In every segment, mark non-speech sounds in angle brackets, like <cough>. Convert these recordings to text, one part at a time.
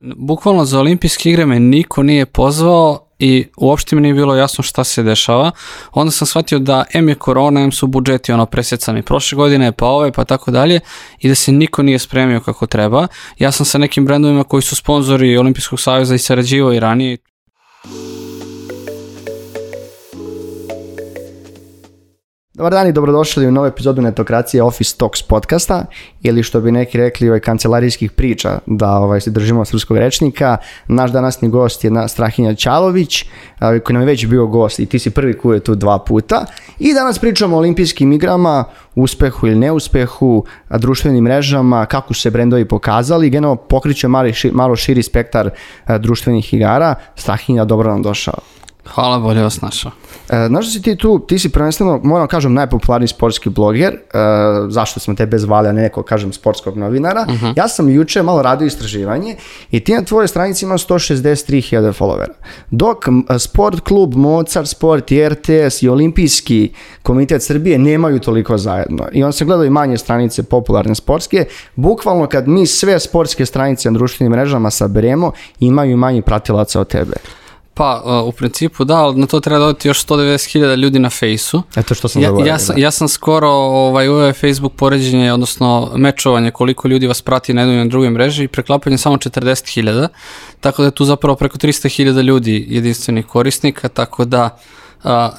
Bukvalno za olimpijske igre me niko nije pozvao i uopšte mi nije bilo jasno šta se dešava. Onda sam shvatio da M je korona, M su budžeti ono presjecani prošle godine, pa ove, pa tako dalje i da se niko nije spremio kako treba. Ja sam sa nekim brendovima koji su sponzori Olimpijskog saveza i sarađivao i ranije, Dobar dan i dobrodošli u novu epizodu Netokracije Office Talks podcasta ili što bi neki rekli ovaj, kancelarijskih priča da ovaj, se držimo srpskog rečnika. Naš danasni gost je na Strahinja Ćalović eh, koji nam je već bio gost i ti si prvi koji je tu dva puta. I danas pričamo o olimpijskim igrama, uspehu ili neuspehu, društvenim mrežama, kako su se brendovi pokazali. Geno pokriću malo, širi spektar eh, društvenih igara. Strahinja, dobro nam došao. Hvala, bolje vas našao. E, znaš ti tu, ti si prvenstveno, moram kažem, najpopularniji sportski bloger, e, zašto smo tebe zvali, a neko, kažem, sportskog novinara. Mhm. Ja sam juče malo radio istraživanje i ti na tvojoj stranici imam 163.000 followera. Dok sport klub, Mozart Sport RTS er i Olimpijski komitet Srbije nemaju toliko zajedno. I on se gleda i manje stranice popularne sportske. Bukvalno kad mi sve sportske stranice na društvenim mrežama saberemo, imaju manje pratilaca od tebe. Pa, e, u principu da, ali na to treba dodati još 190.000 ljudi na fejsu. Eto što sam ja, Ja, sam, ja sam skoro ovaj, uveo Facebook poređenje, odnosno mečovanje koliko ljudi vas prati na jednoj i na drugoj mreži i preklapanje samo 40.000, tako da je tu zapravo preko 300.000 ljudi jedinstvenih korisnika, tako da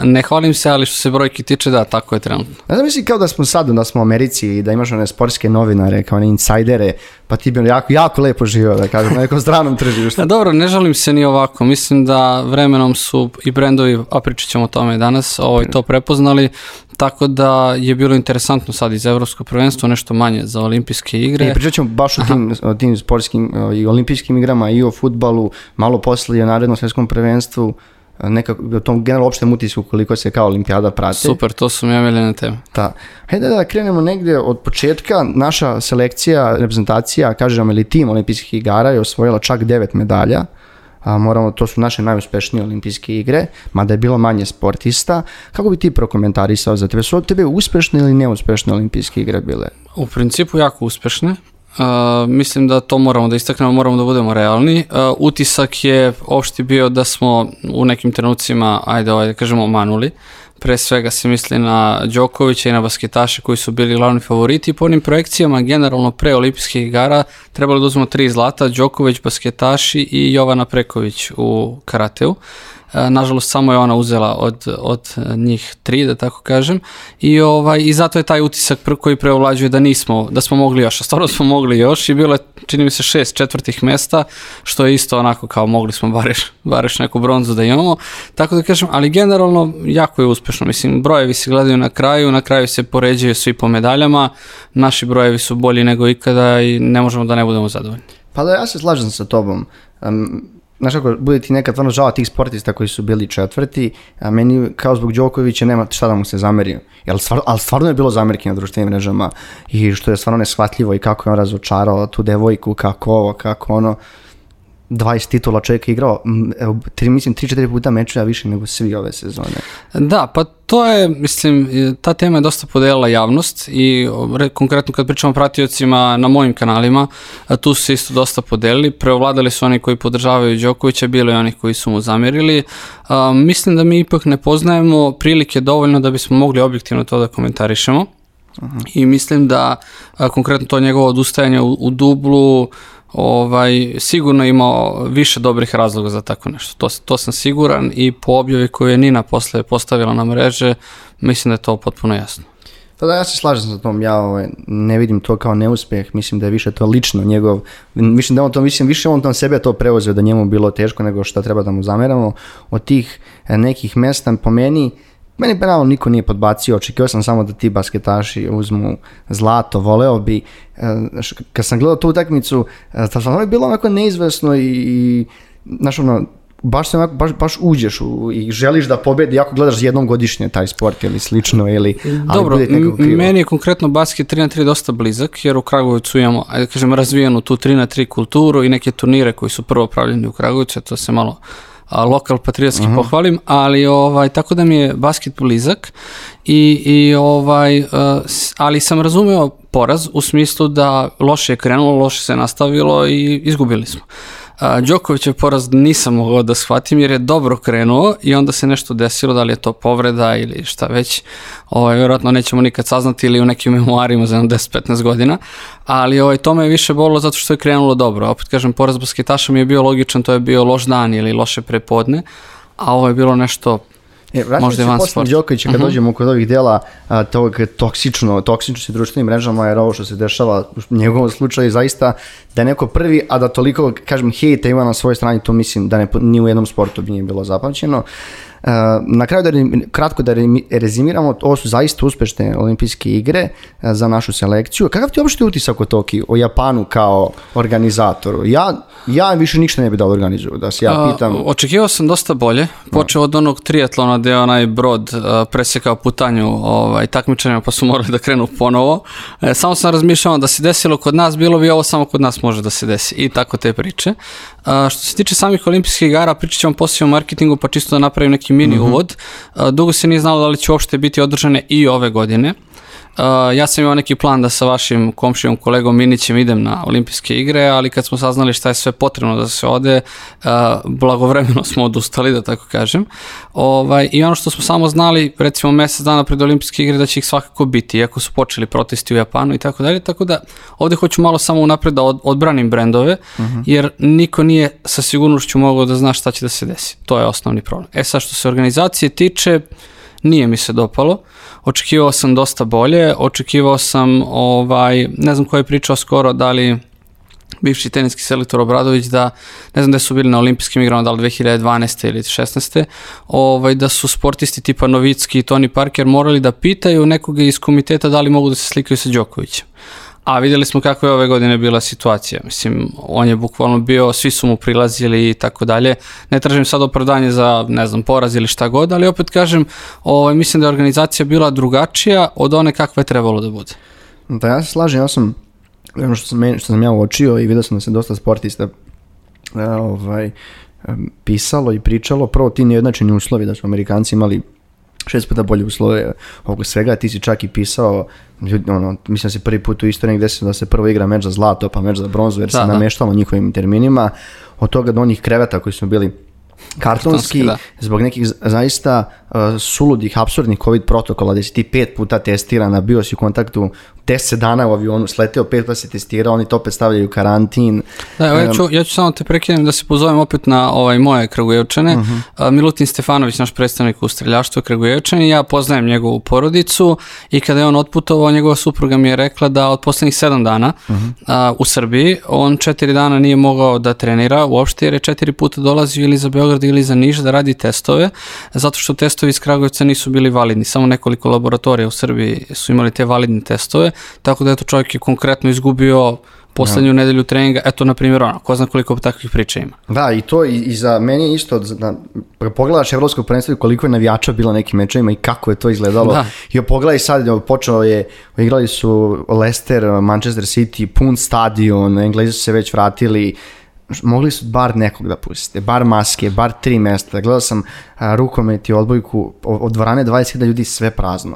ne hvalim se, ali što se brojki tiče, da, tako je trenutno. Ne znam, mislim kao da smo sad, da smo u Americi i da imaš one sportske novinare, kao one insajdere, pa ti bi ono jako, jako lepo živio, da kažem, na nekom stranom tržištu. <laughs> dobro, ne žalim se ni ovako. Mislim da vremenom su i brendovi, a pričat ćemo o tome danas, ovaj, to prepoznali, tako da je bilo interesantno sad iz Evropskog prvenstva, nešto manje za olimpijske igre. I e, pričat ćemo baš o tim, o sportskim i olimpijskim igrama i o futbalu, malo poslije o narednom svjetskom prvenstvu nekako, o tom generalno utisku koliko se kao olimpijada prati. Super, to su mi omiljene teme. Da. Hajde da krenemo negdje od početka. Naša selekcija, reprezentacija, kažem ili tim olimpijskih igara je osvojila čak devet medalja. A, moramo, to su naše najuspešnije olimpijske igre, mada je bilo manje sportista. Kako bi ti prokomentarisao za tebe? Su od tebe uspešne ili neuspešne olimpijske igre bile? U principu jako uspešne mislim da to moramo da istaknemo, moramo da budemo realni. utisak je opšti bio da smo u nekim trenucima, ajde ovaj da kažemo, manuli. Pre svega se misli na Đokovića i na basketaše koji su bili glavni favoriti. Po onim projekcijama, generalno pre olimpijskih igara, trebalo da uzmemo tri zlata, Đoković, basketaši i Jovana Preković u karateu. E, nažalost samo je ona uzela od, od e, njih tri, da tako kažem, i, ovaj, i zato je taj utisak koji preovlađuje da nismo, da smo mogli još, a stvarno smo mogli još i bilo je, čini mi se, šest četvrtih mesta, što je isto onako kao mogli smo bareš, bareš neku bronzu da imamo, tako da kažem, ali generalno jako je uspješno, mislim, brojevi se gledaju na kraju, na kraju se poređaju svi po medaljama, naši brojevi su bolji nego ikada i ne možemo da ne budemo zadovoljni. Pa da, ja se slažem sa tobom znaš kako, bude ti nekad stvarno žao tih sportista koji su bili četvrti, a meni kao zbog Đokovića nema šta da mu se zameri, Jel, stvar, ali stvarno je bilo zamerke na društvenim mrežama i što je stvarno neshvatljivo i kako je on razočarao tu devojku, kako ovo, kako ono. 20 titula čovjeka igrao, evo, tri, mislim, 3-4 puta mečeva više nego svi ove sezone. Da, pa to je, mislim, ta tema je dosta podijelila javnost i konkretno kad pričamo o pratiocima na mojim kanalima, tu su se isto dosta podelili, preovladali su oni koji podržavaju Đokovića, bilo je onih koji su mu zamjerili. mislim da mi ipak ne poznajemo prilike dovoljno da bismo mogli objektivno to da komentarišemo. I mislim da konkretno to njegovo odustajanje u dublu ovaj, sigurno imao više dobrih razloga za tako nešto. To, to sam siguran i po objavi koju je Nina posle postavila na mreže, mislim da je to potpuno jasno. Pa da, ja se slažem sa tom, ja ovaj, ne vidim to kao neuspjeh, mislim da je više to lično njegov, mislim da on to, mislim, više on tam sebe to preuzeo da njemu bilo teško nego što treba da mu zameramo. Od tih eh, nekih mesta po meni, meni penalno niko nije podbacio, očekio sam samo da ti basketaši uzmu zlato, voleo bi. E, kad sam gledao tu utakmicu, e, to je bilo onako neizvesno i, i znaš ono, baš, se baš, baš uđeš u, i želiš da pobedi, ako gledaš jednom godišnje taj sport ili slično, ili, Dobro, meni je konkretno basket 3 na 3 dosta blizak, jer u Kragovicu imamo, kažem, razvijenu tu 3 na 3 kulturu i neke turnire koji su prvo pravljeni u Kragovicu, to se malo lokal patriotski mhm. pohvalim, ali ovaj, tako da mi je basket blizak i, i ovaj, e, ali sam razumeo poraz u smislu da loše je krenulo, loše se nastavilo i izgubili smo. Đokovićev poraz nisam mogao da shvatim jer je dobro krenuo i onda se nešto desilo, da li je to povreda ili šta već, ovaj, vjerojatno nećemo nikad saznati ili u nekim memoarima za 10-15 godina, ali ovaj, to me je više bolilo zato što je krenulo dobro. Opet kažem, poraz basketaša mi je bio logičan, to je bio loš dan ili loše prepodne, a ovo je bilo nešto E, možda je van Đokovića kad uh mhm. -huh. dođemo kod ovih dela a, tog toksično, se društvenim mrežama, jer ovo što se dešava u njegovom slučaju zaista da je neko prvi, a da toliko, kažem, hejta ima na svojoj strani, to mislim da ne, ni u jednom sportu bi nije bilo zapamćeno. Eh, na kraju da kratko da rezimiramo, ovo su zaista uspešne olimpijske igre eh, za našu selekciju. Kakav ti uopšte utisak o Toki, o Japanu kao organizatoru? Ja, ja više ništa ne bi dao organizuju, da se ja eh, pitam. očekivao sam dosta bolje. Počeo od onog triatlona gdje je onaj brod presjekao putanju ovaj, takmičenja pa su morali da krenu ponovo. samo sam razmišljao da se desilo kod nas, bilo bi ovo samo kod nas može da se desi i tako te priče. što se tiče samih olimpijskih igara, pričat ćemo poslije o marketingu pa čisto da napravim neki mini mhm. uvod. Dugo se nije znalo da li će uopšte biti održane i ove godine. Uh, ja sam imao neki plan da sa vašim komšijom kolegom Minićem idem na olimpijske igre, ali kad smo saznali šta je sve potrebno da se ode, uh, blagovremeno smo odustali, da tako kažem. Ovaj, I ono što smo samo znali, recimo mjesec dana pred olimpijske igre, da će ih svakako biti, iako su počeli protesti u Japanu i tako dalje, tako da ovdje hoću malo samo unapred da odbranim brendove, mhm. jer niko nije sa sigurnošću mogao da zna šta će da se desi. To je osnovni problem. E sad što se organizacije tiče, nije mi se dopalo. Očekivao sam dosta bolje, očekivao sam, ovaj, ne znam ko je pričao skoro, da li bivši teniski selektor Obradović da, ne znam da su bili na olimpijskim igrama, da li 2012. ili 16. Ovaj, da su sportisti tipa Novicki i Tony Parker morali da pitaju nekoga iz komiteta da li mogu da se slikaju sa Đokovićem. A vidjeli smo kako je ove godine bila situacija. Mislim, on je bukvalno bio, svi su mu prilazili i tako dalje. Ne tražim sad opravdanje za, ne znam, poraz ili šta god, ali opet kažem, ovaj, mislim da je organizacija bila drugačija od one kakva je trebalo da bude. Da, pa ja se slažem, ja sam, ono što sam, što sam ja uočio i vidio sam da se dosta sportista eh, ovaj, pisalo i pričalo, prvo ti nejednačeni uslovi da su Amerikanci imali šest puta bolje uslove oko svega, ti si čak i pisao, ono, mislim da si prvi put u istoriji gdje se da se prvo igra meč za zlato, pa meč za bronzu, jer da, se nameštalo njihovim terminima, od toga do onih kreveta koji su bili kartonski, zbog nekih zaista uh, suludih, absurdnih COVID protokola gdje si ti pet puta testiran, bio si u kontaktu 10 dana u avionu, sleteo pet puta se testirao, oni to opet stavljaju u karantin. Da, ja, ću, ja ću samo te prekinem da se pozovem opet na ovaj moje Kragujevčane. Uh mhm. -huh. Milutin Stefanović, naš predstavnik u streljaštvu Kragujevčani, ja poznajem njegovu porodicu i kada je on otputovao, njegova supruga mi je rekla da od posljednjih 7 dana mhm. u Srbiji, on četiri dana nije mogao da trenira uopšte jer je 4 puta dolazio ili za Beograd ili za Niš da radi testove, zato što testovi iz Kragujevca nisu bili validni, samo nekoliko laboratorija u Srbiji su imali te validne testove, tako da eto čovjek je konkretno izgubio poslednju ja. nedelju treninga, eto na primjer ono, ko zna koliko takvih priča ima. Da, i to i, i za meni je isto, da, pogledaš evropskog prvenstva koliko je navijača bila nekim mečevima i kako je to izgledalo. Da. I pogledaj sad, počeo je, igrali su Leicester, Manchester City, pun stadion, Englezi su se već vratili, mogli su bar nekog da pustite, bar maske, bar tri mesta. Gledao sam a, rukomet i odbojku, od dvorane 20.000 ljudi sve prazno,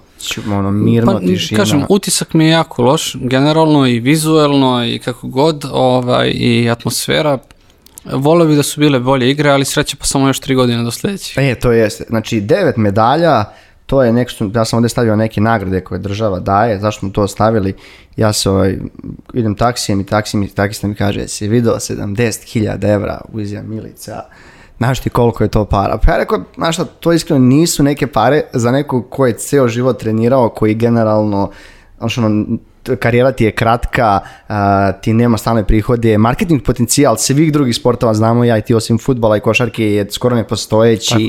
ono, mirno, pa, Kažem, utisak mi je jako loš, generalno i vizuelno i kako god, ovaj, i atmosfera, Volio bih da su bile bolje igre, ali sreće pa samo još tri godine do sledećih. E, to jeste. Znači, devet medalja, to je ja sam ovdje stavio neke nagrade koje država daje, zašto smo to stavili, ja se ovaj, idem taksijem i taksijem i taksijem mi kaže, si vidio 70.000 evra u Milica, znaš ti koliko je to para? Pa ja rekao, znaš to iskreno nisu neke pare za nekog koji je ceo život trenirao, koji generalno, znaš ono, karijera ti je kratka, ti nema stalne prihode, marketing potencijal svih drugih sportova znamo ja i ti osim futbala i košarke je skoro nepostojeći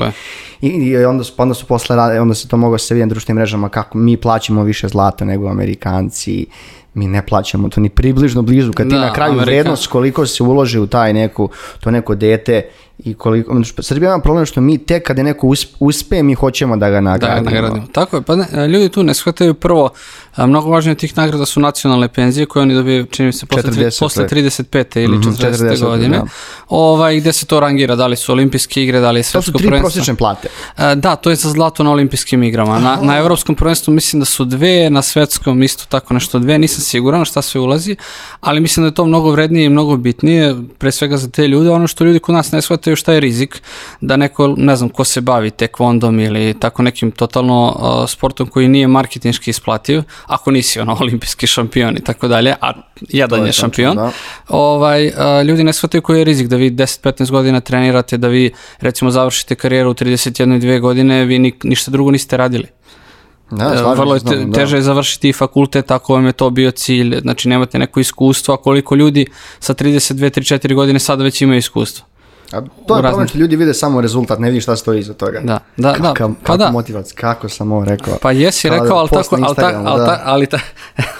i, i onda, onda su posle onda se to mogu se vidjeti društvenim mrežama kako mi plaćamo više zlata nego Amerikanci mi ne plaćamo to ni približno blizu kad ti na kraju Amerika. vrednost koliko se uloži u taj neku, to neko dete i koliko, ono Srbija ima problem što mi tek kada neko uspe, mi hoćemo da ga nagradimo. Da, nagradimo. Tako je, pa ljudi tu ne shvataju prvo mnogo važnije od tih nagrada su nacionalne penzije koje oni dobiju, čini mi se, posle, 40, posle 35. ili 40. Mhm, 40 godine. Da. Ovaj, gde se to rangira, da li su olimpijske igre, da li je svetsko prvenstvo. To su tri prosječne plate. E, da, to je za zlato na olimpijskim igrama. Na, na evropskom prvenstvu mislim da su dve, na svetskom isto tako nešto dve, nisam siguran šta sve ulazi, ali mislim da je to mnogo vrednije i mnogo bitnije, pre svega za te ljude, ono što ljudi kod nas ne shvataju šta je rizik, da neko, ne znam, ko se bavi tekvondom ili tako nekim totalno sportom koji nije marketinški isplativ, ako nisi ono <laughs> olimpijski šampion i tako dalje, a jedan je, šampion, da. ovaj, a, ljudi ne shvataju koji je rizik da vi 10-15 godina trenirate, da vi recimo završite karijeru u 31-2 godine, vi ni, ništa drugo niste radili. Da, e, Vrlo je te, teže je završiti fakultet ako vam je to bio cilj, znači nemate neko iskustvo, a koliko ljudi sa 32-34 godine sada već imaju iskustvo. A to je raznim... problem, ljudi vide samo rezultat, ne vidi šta stoji iza toga. Da, da, da. Kako, pa da. motivac, kako sam ovo rekao. Pa jesi rekao, ali tako, ali, ta, ali, ta, ali, ta,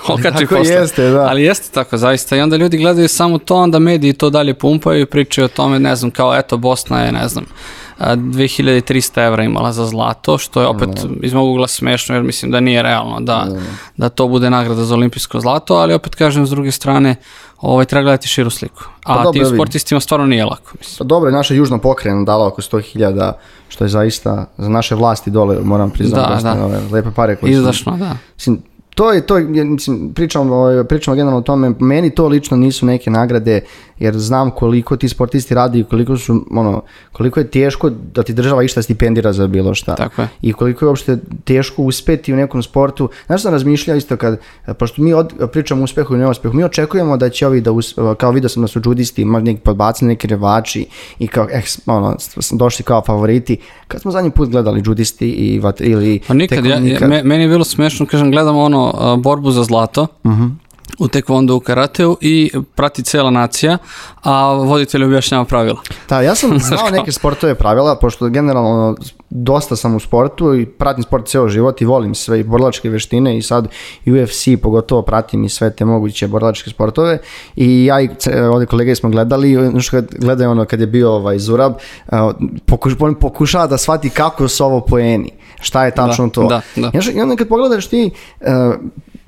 ali <laughs> tako jeste, da. Ali jeste tako, zaista. I onda ljudi gledaju samo to, onda mediji to dalje pumpaju i pričaju o tome, ne znam, kao eto, Bosna je, ne znam, 2300 evra imala za zlato, što je opet iz smešno jer mislim da nije realno da, da to bude nagrada za olimpijsko zlato, ali opet kažem s druge strane ovaj, treba gledati širu sliku. Pa A tim sportistima stvarno nije lako. Mislim. Pa dobro, je naša južna pokrena dala oko 100.000, što je zaista za naše vlasti dole, moram priznati, da, da. pare da. Mislim, to je to, mislim, pričam, pričamo generalno o tome, meni to lično nisu neke nagrade, jer znam koliko ti sportisti radi i koliko su, ono, koliko je teško da ti država išta stipendira za bilo šta. Tako je. I koliko je uopšte teško uspeti u nekom sportu. Znaš sam razmišljao isto kad, pošto mi od, pričamo o uspehu i neuspehu, mi očekujemo da će ovi da, kao vidio sam da su judisti, možda neki podbacili, neki revači i kao, eh, ono, došli kao favoriti. Kad smo zadnji put gledali judisti i, ili... Pa meni je bilo smešno, kažem, gledamo ono, borbu za zlato uh-huh. u tekvondo u karateu i prati cijela nacija, a voditelj objašnjava pravila. Da, ja sam <laughs> znao neke sportove pravila, pošto generalno dosta sam u sportu i pratim sport ceo život i volim sve i borlačke veštine i sad i UFC pogotovo pratim i sve te moguće borlačke sportove i ja i ovde kolege smo gledali ono gledaju ono kad je bio ovaj Zurab on pokušava da shvati kako su ovo poeni šta je tačno to da, i onda kad pogledaš ti e,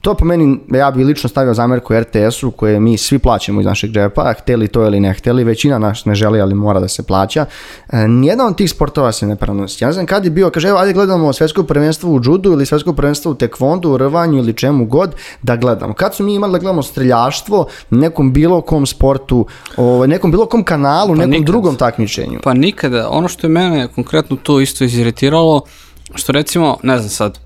to po meni, ja bi lično stavio zamerku RTS-u koje mi svi plaćamo iz našeg džepa, hteli to ili ne hteli, većina nas ne želi, ali mora da se plaća. E, Nijedan od tih sportova se ne prenosi. Ja ne znam kad je bio, kaže, evo, ajde gledamo svetsko prvenstvo u judu ili svetsko prvenstvo u tekvondu, u rvanju ili čemu god, da gledamo. Kad su mi imali da gledamo streljaštvo, nekom bilo kom sportu, ovaj, nekom bilo kom kanalu, pa nekom drugom takmičenju? Pa nikada. Ono što je mene konkretno to isto iziritiralo, što recimo, ne znam sad,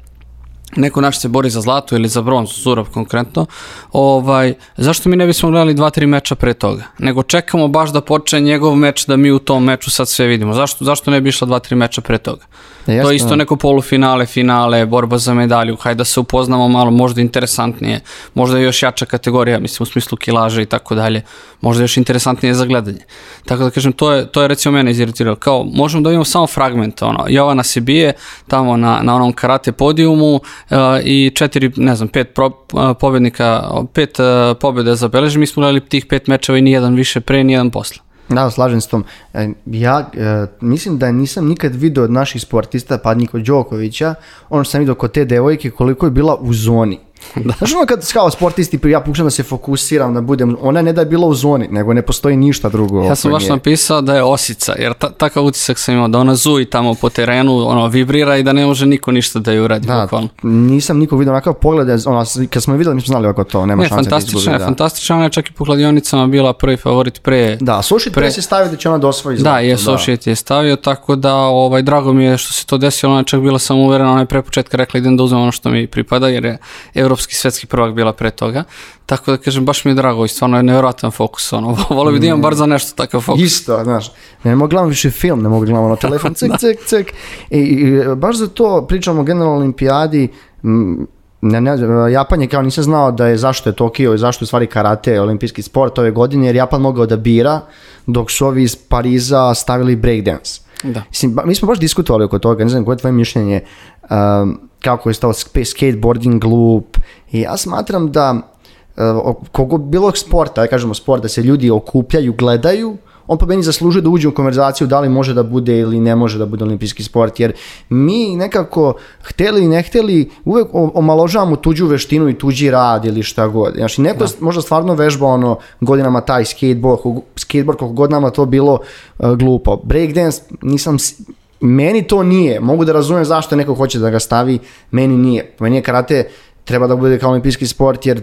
neko naš se bori za zlato ili za bronzu, Zurab konkretno, ovaj, zašto mi ne bismo gledali dva, tri meča pre toga? Nego čekamo baš da počne njegov meč da mi u tom meču sad sve vidimo. Zašto, zašto ne bi išla dva, tri meča pre toga? E, to je isto neko polufinale, finale, borba za medalju, hajde da se upoznamo malo, možda interesantnije, možda još jača kategorija, mislim u smislu kilaže i tako dalje, možda još interesantnije za gledanje. Tako da kažem, to je, to je recimo mene iziritiralo. Kao, možemo da imamo samo fragment, ono, Jovana se bije tamo na, na onom karate podijumu, E, i četiri, ne znam, pet pro, e, pobjednika, pet e, pobjede zabeleži, mi smo gledali tih pet mečeva i nijedan više pre, nijedan posle. Da, slažem s tom. Ja mislim da nisam nikad video od naših sportista, pa Đokovića, ono što sam vidio kod te devojke, koliko je bila u zoni. <laughs> da. Znaš ono kad kao sportisti, ja pokušam da se fokusiram, da budem, ona ne da je bila u zoni, nego ne postoji ništa drugo. Ja sam baš napisao da je osica, jer ta, takav utisak sam imao, da ona zuji tamo po terenu, ono, vibrira i da ne može niko ništa da ju uradi. Da, nisam nikog vidio onakav pogled, ono, kad smo je vidjeli, mi smo znali ovako to, nema ne, šanse da izgubi. Ne, fantastična, ona je čak i po kladionicama bila prvi favorit pre... Da, Sošit pre... se stavio da će ona da Da, je Sošit je stavio, tako da, ovaj, drago mi je što se to desilo, ona je čak bila sam uverena, ona je pre rekla idem da uzmem ono što mi pripada, jer je svjetski svetski prvak bila pre toga. Tako da kažem, baš mi je drago i stvarno je nevjerojatan fokus. Ono. <laughs> Volio bi da imam mm. bar za nešto takav fokus. Isto, znaš. Ne mogu gledam više film, ne mogu gledam na ono <laughs> telefon, cek, cek, cek. I, I, baš za to pričamo o generalnoj olimpijadi, ne, ne, Japan je kao nisam znao da je zašto je Tokio i zašto je stvari karate olimpijski sport ove godine jer Japan mogao da bira dok su ovi iz Pariza stavili breakdance. Da. Mislim, ba, mi smo baš diskutovali oko toga, ne znam koje je tvoje mišljenje. Um, kako je stao skateboarding glup i ja smatram da eh, kogo bilo sporta, kažemo sport, da se ljudi okupljaju, gledaju, on pa meni zaslužuje da uđe u konverzaciju da li može da bude ili ne može da bude olimpijski sport, jer mi nekako, hteli i ne hteli, uvek omaložavamo tuđu veštinu i tuđi rad ili šta god. Znači, neko možda stvarno vežba ono godinama taj skateboard, skateboard koliko god nama to bilo glupo eh, glupo. Breakdance nisam meni to nije, mogu da razumem zašto neko hoće da ga stavi, meni nije. Meni je karate treba da bude kao olimpijski sport jer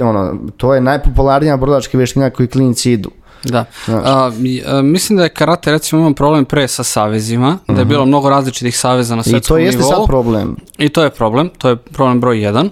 ono, to je najpopularnija brodačka veština koju klinici idu. Da. E, mislim da je karate recimo imao problem pre sa savezima, da je mhm. bilo mnogo različitih saveza na svetskom nivou. I to jeste nivou. sad problem. I to je problem, to je problem broj jedan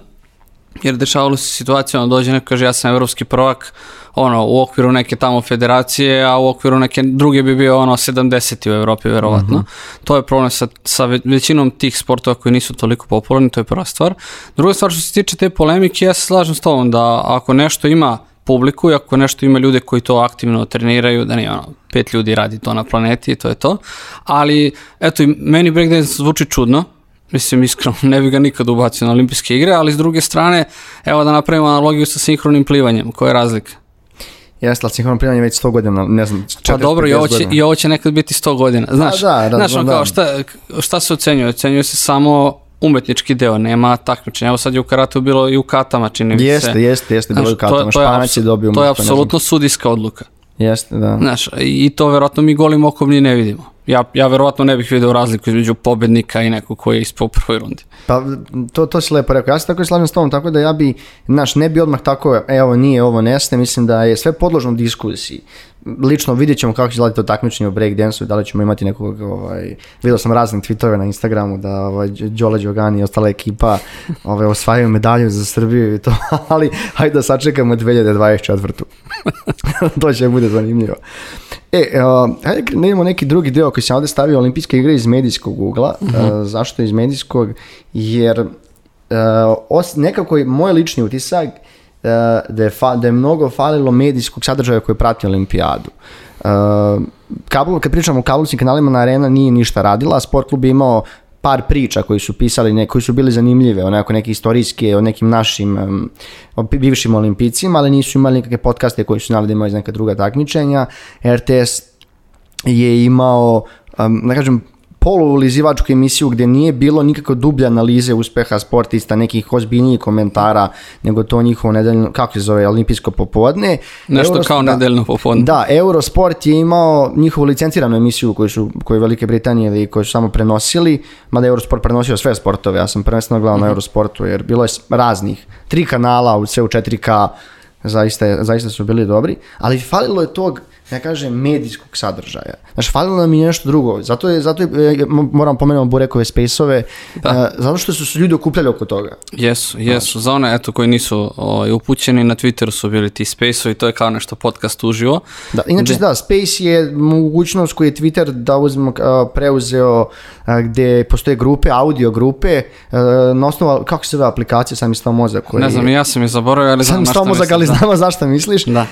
jer dešavalo se situacija, ono dođe neko kaže ja sam evropski prvak, ono u okviru neke tamo federacije, a u okviru neke druge bi bio ono 70. u Europi verovatno. Mhm. To je problem sa, sa većinom tih sportova koji nisu toliko popularni, to je prva stvar. Druga stvar što se tiče te polemike, ja se slažem s tobom da ako nešto ima publiku i ako nešto ima ljude koji to aktivno treniraju, da nije ono, pet ljudi radi to na planeti i to je to. Ali, eto, meni breakdance zvuči čudno, Mislim, iskreno, <laughs> ne bi ga nikad ubacio na olimpijske igre, ali s druge strane, evo da napravimo analogiju sa sinhronim plivanjem. Koja je razlika? Jeste, ali sinhrono plivanje već 100 godina, ne znam, 40, Pa dobro, i ovo, će, i ovo će nekad biti 100 godina. Znaš, da, ono kao, šta, šta se ocenjuje? Ocenjuje se samo umetnički deo, nema takmičenja. Evo sad je u karatu bilo i u katama, čini mi se. Jeste, jeste, jeste, bilo u katama. Španac je, To je apsolutno sudijska odluka. Jeste, da. Znaš, i to verovatno mi golim okom ni ne vidimo. Ja, ja verovatno ne bih vidio razliku između pobednika i nekog koji je ispao u prvoj rundi. Pa to, to si lepo rekao. Ja se tako slažem s tom, tako da ja bi, Naš ne bi odmah tako, evo nije, ovo nesne, mislim da je sve podložno diskusiji lično vidjet ćemo kako će izgledati to takmičenje u breakdance i da li ćemo imati nekog, ovaj, vidio sam razne tweetove na Instagramu da ovaj, Đole Đogani i ostala ekipa <laughs> ovaj, osvajaju medalju za Srbiju i to, <laughs> ali hajde da sačekamo 2024. <laughs> to će bude zanimljivo. E, uh, hajde imamo neki drugi deo koji sam ovdje stavio olimpijske igre iz medijskog ugla. Mhm. Eh, zašto iz medijskog? Jer eh, nekako je moj lični utisak Eh, da je, da mnogo falilo medijskog sadržaja koji prati olimpijadu. Eh, Kabul, kad pričamo o kabelskim kanalima, na arena nije ništa radila, sport klub je imao par priča koji su pisali, ne, koji su bili zanimljive, onako neke istorijske, o nekim našim bivšim olimpijcima, ali nisu imali nikakve podcaste koji su znali da iz neka druga takmičenja. RTS je imao, na da kažem, polulizivačku emisiju gdje nije bilo nikako dublje analize uspeha sportista, nekih ozbiljnijih komentara, nego to njihovo nedeljno, kako se zove, olimpijsko popodne. Nešto kao nedeljno popodne. Da, Eurosport je imao njihovu licenciranu emisiju koju su Velike Britanije ili koju su samo prenosili, mada Eurosport prenosio sve sportove, ja sam prvenstveno gledao na mhm. Eurosportu jer bilo je raznih, tri kanala, sve u 4K, zaista, zaista su bili dobri, ali falilo je tog ja kažem, medijskog sadržaja. Znaš, falilo nam je nešto drugo. Zato je, zato e, e, moram pomenuti Burekove space-ove, e, zato što su ljudi okupljali oko toga. Jesu, jesu. Za one, eto, koji nisu o, ovaj, upućeni, na Twitteru su bili ti space i to je kao nešto podcast uživo. Da, inače, da, space je mogućnost koju je Twitter da uzme, preuzeo gdje postoje grupe, audio grupe, na osnovu, kako se zove aplikacija, sam mislao mozak. Koji... Ne znam, ja sam je zaboravio, ali sam znam na što mozak, ali zašto misliš. Da.